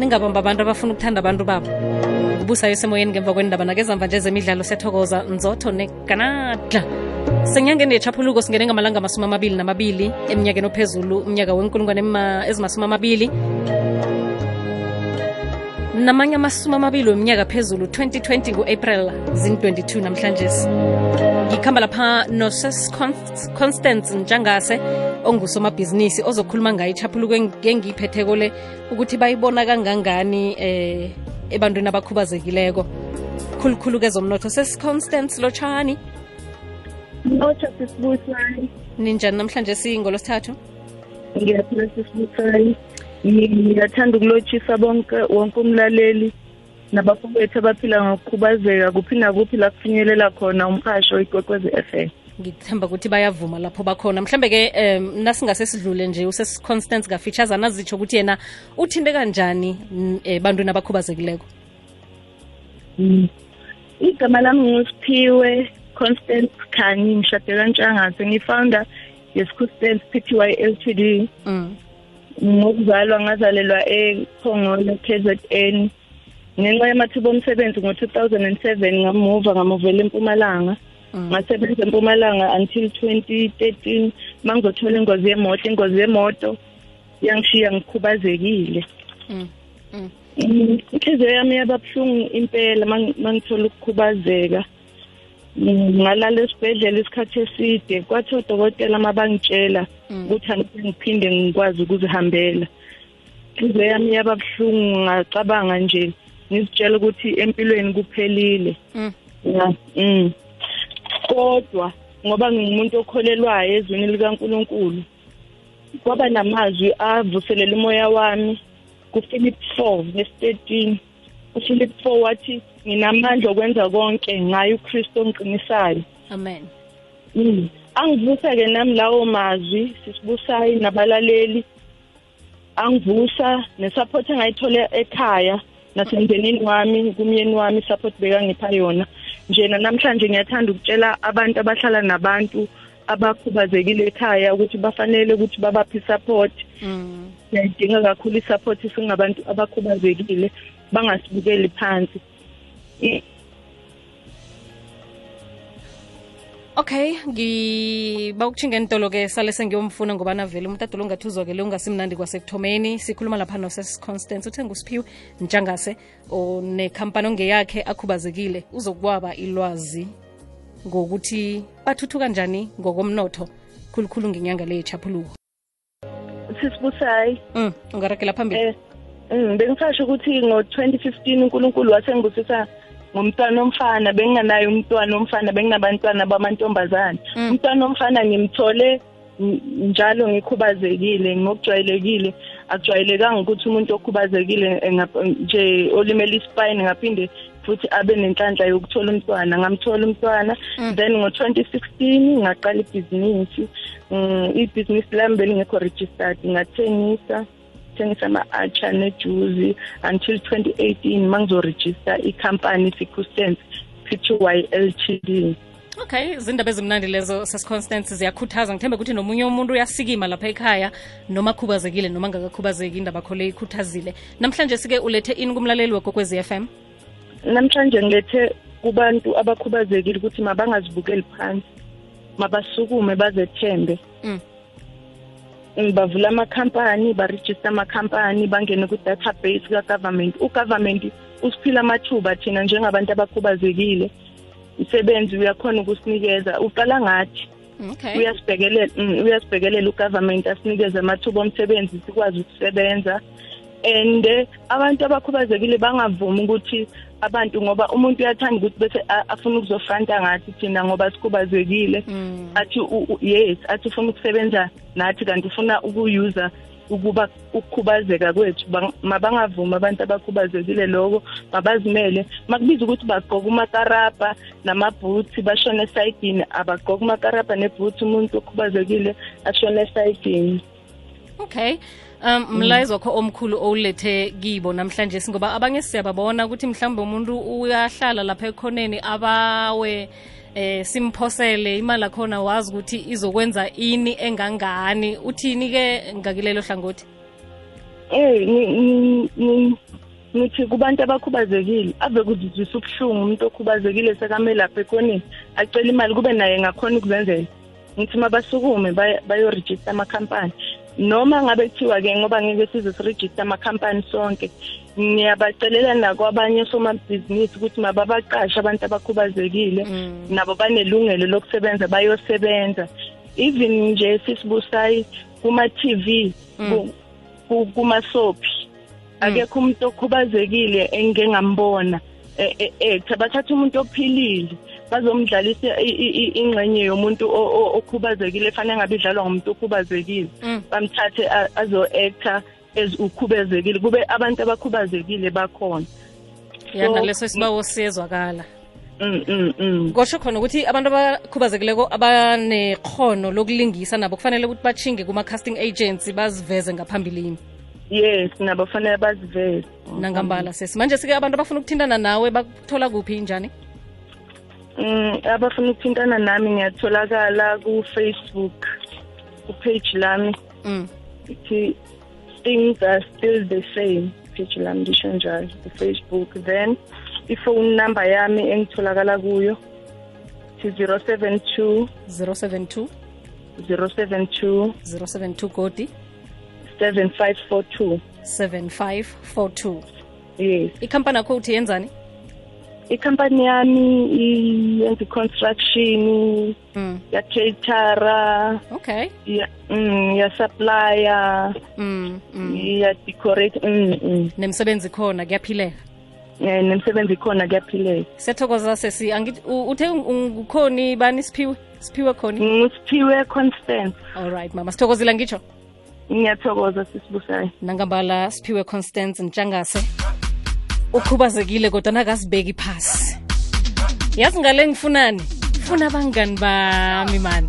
ningabamba abantu abafuna ukuthanda abantu babo. Ubusayo semoyeni ngemva kwendaba nakezamva nje zemidlalo siyathokoza nzotho neganadla senyangeni yechaphuluko singene ngamalanga amasumi amabili namabili eminyakeni ophezulu umnyaka wenkulungwane ezimasumi amabili namanye amasumi amabili weminyaka phezulu 2020 ngu-april zin-22 namhlanje. Ngikhamba lapha noses constance njangase ongusomabhizinisi ozokhuluma ngayo ichaphuluko engiyiphetheko le ukuthi bayibona kangangani eh ebantwini abakhubazekileko. Khulukhulu kezomnotho sesiconstance lotshani. Sisibusani. ninjani namhlanje? Singolosithathu? Ngiyaphila sisibusani. Ngiyathanda ukulotshisa bonke wonke umlaleli nabafowethu abaphila ngokukhubazeka kuphi nakuphi la kufinyelela khona umhasho ikwekwezi FM. ngithemba ukuthi bayavuma lapho bakhona mhlambe-ke um nasingase sidlule nje usesiconstance kafeatures azitsho ukuthi yena uthinte kanjani um bantwini abakhubazekileko Mm. Igama lami ngusiphiwe Constance Khani ngishade kaNtshangase ngifounder yesikhustance Pty Ltd. mm. Ngokuzalwa ngazalelwa ekhongolo KZN ngenxa yamathuba omsebenzi ngo-2007 ngamuva ngamuvela empumalanga Mm. ngasebenza empumalanga until 2013 mangizothola ingozi yemoto ingozi yemoto yangishiya ngikhubazekile Mm. Mm. Mm, inhliziyo yami yababuhlungu impela mang- mangithola ukukhubazeka Mm, ngalala esibhedlela isikhathi eside kwathi odokotela uma bangitshela Mm. ukuthi angeke ngiphinde ngikwazi ukuzihambela inhliziyo yami yababuhlungu ngacabanga nje ngizitshela ukuthi empilweni kuphelile Mm. Mm. kodwa ngoba ngingumuntu okholelwayo ezwini likaNkuluNkulu kwaba namazwi avuselela umoya wami kuFilip 4 verse 13 uFilip 4 wathi nginamandla okwenza konke ngayo uKristu ongiqinisayo amen Mm. Angivusa ke nami lawo mazwi sisibusayi nabalaleli. Angivusa nesupport engayithola ekhaya nasemndenini wami kumyeni wami support bekangipha yona. Njena namhlanje ngiyathanda ukutshela abantu abahlala nabantu abakhubazekile ekhaya ukuthi bafanele ukuthi babaphe support. mm. Siyayidinga kakhulu isupport singabantu abakhubazekile bangasibukeli phansi. Okay ngiba ukutshinga entolo-ke sale sengiyomfuna ngoba navele umtata lo ngathi uzwakele ungasimnandi kwasekuthomeni. Sikhuluma lapha nosesi constance uthe ngusiphiwe njangase nekhampani ongeyakhe akhubazekile. Uzokwaba ilwazi ngokuthi bathuthuka njani ngokomnotho khulukhulu ngenyanga le yechaphuluko. Sisibusayi um ungaragela phambili. Eh, mm, bengisasho ukuthi ngo-2015 uNkulunkulu wasengibusisa ngomntwana omfana benginganayo umntwana omfana benginabantwana bamantombazane. Mm. umntwana omfana ngimthole njalo ngikhubazekile ngokujwayelekile. Akujwayelekanga ukuthi umuntu okhubazekile nje olimele ispine ngaphinde futhi abe nenhlanhla yokuthola umntwana. Ngamthola umntwana Mm. then ngo-2016 ngaqala ibhizinisi. Mm, ibhizinisi lami belingekho registered ngathengisa thengisa ama-acha nejuzi until 2018 mangizorejista ikhampani sikhustance pty ltd okay izindaba ezimnandi lezo sesiconstance ziyakhuthaza. Ngithembe ukuthi nomunye umuntu uyasikima lapha ekhaya noma akhubazekile noma ngakakhubazeki indaba kho le ikhuthazile. Namhlanje sike ulethe ini kumlaleli wegokwezi m? Namhlanje ngilethe kubantu abakhubazekile ukuthi mabangazibukeli phansi mabasukume bazethembe. Mm. Mm, bavula amakhampani barejista amakhampani bangene ku-database ka-government. Ugovernment usiphila amathuba thina njengabantu abakhubazekile. Umsebenzi uyakhona ukusinikeza. Uqala ngathi. Okay. Uyasibhekelela mm, uyasibhekelela ugovernment asinikeze amathuba omsebenzi sikwazi ukusebenza. And eh, abantu abakhubazekile bangavumi ukuthi abantu ngoba umuntu uyathanda ukuthi bese a- afuna ukuzofranta ngathi thina ngoba sikhubazekile. Mm. athi u- u- yes athi ufuna ukusebenza nathi kanti ufuna ukuyuza ukuba ukukhubazeka kwethu. Bang- mabangavumi abantu abakhubazekile lokho mabazimele. Makubiza ukuthi bagqoka umakarabha namabhutsi bashone esayidini abagqoka umakarabha nebhutsi umuntu okhubazekile ashone esayidini. Okay. Um mlayezo wakho omkhulu owulethe kibo namhlanje singoba abanye siyababona ukuthi mhlawumbe umuntu uyahlala lapha ekhoneni abawe eh simphosele imali akhona wazi ukuthi izokwenza ini engangani. Uthini ke ngakilelo hlangothi? Eh ngithi kubantu abakhubazekile ave kuzizwisa ubuhlungu umuntu okhubazekile sekamele lapha ekhoneni acela imali kube naye ngakhona ukuzenzela. Ngithi mabasukume basukume bayorejista amakhampani noma ngabe kuthiwa-ke ngoba ngeke size sirejiste amakhampani sonke ngiyabacelela nakwabanye somabhizinisi ukuthi mababaqashe abantu abakhubazekile Mm. nabo banelungelo lokusebenza bayosebenza even nje sisibusayi kuma-tv ku- ku- kuma-soapy akekho umuntu okhubazekile engike ngambona ektha bathatha umuntu ophilile bazomdlalisa ingxenye yomuntu okhubazekile efanele ngabe idlalwa ngumuntu okhubazekile. Mm. bamthathe azo-actor as ukhubazekile kube abantu abakhubazekile bakhona. Ya So- naleso isibawo siyezwakala. Mm, mm, mm. kosho khona ukuthi abantu abakhubazekileko abanekhono lokulingisa nabo kufanele ukuthi bachinge kuma-casting agency baziveze ngaphambilini. Yes nabo fanele baziveze. Nangambala sesi manje sike abantu abafuna ukuthintana nawe bakuthola kuphi njani Mm, abafuna ukuthintana nami ngiyatholakala ku-Facebook ku-page lami. Mm. ithi things are still the same. Page lami lisho njalo ku-Facebook. Then ifone number yami engitholakala kuyo ithi 072 072 072 072 godi 7542 7542 yes. Ikhampani yakho uthi yenzani? Ikhampani yami yenza i-construction mm. ya-catera okay ya mm, ya-supplier mm. mm. ya-decorate mm, mm. nemsebenzi khona kuyaphileka Eh, nemsebenzi khona kuyaphileka siyathokoza sesi angithi uthe ngukhoni bani siphiwe siphiwe khoni ngusiphiwe constance all right mama sithokozile ngitsho ngiyathokoza sisibusayo nangambala siphiwe constance ntshangase ukhubazekile kodwa nakazibeki phasi. Yazi ngale ngifunani? Funa abangani bami mani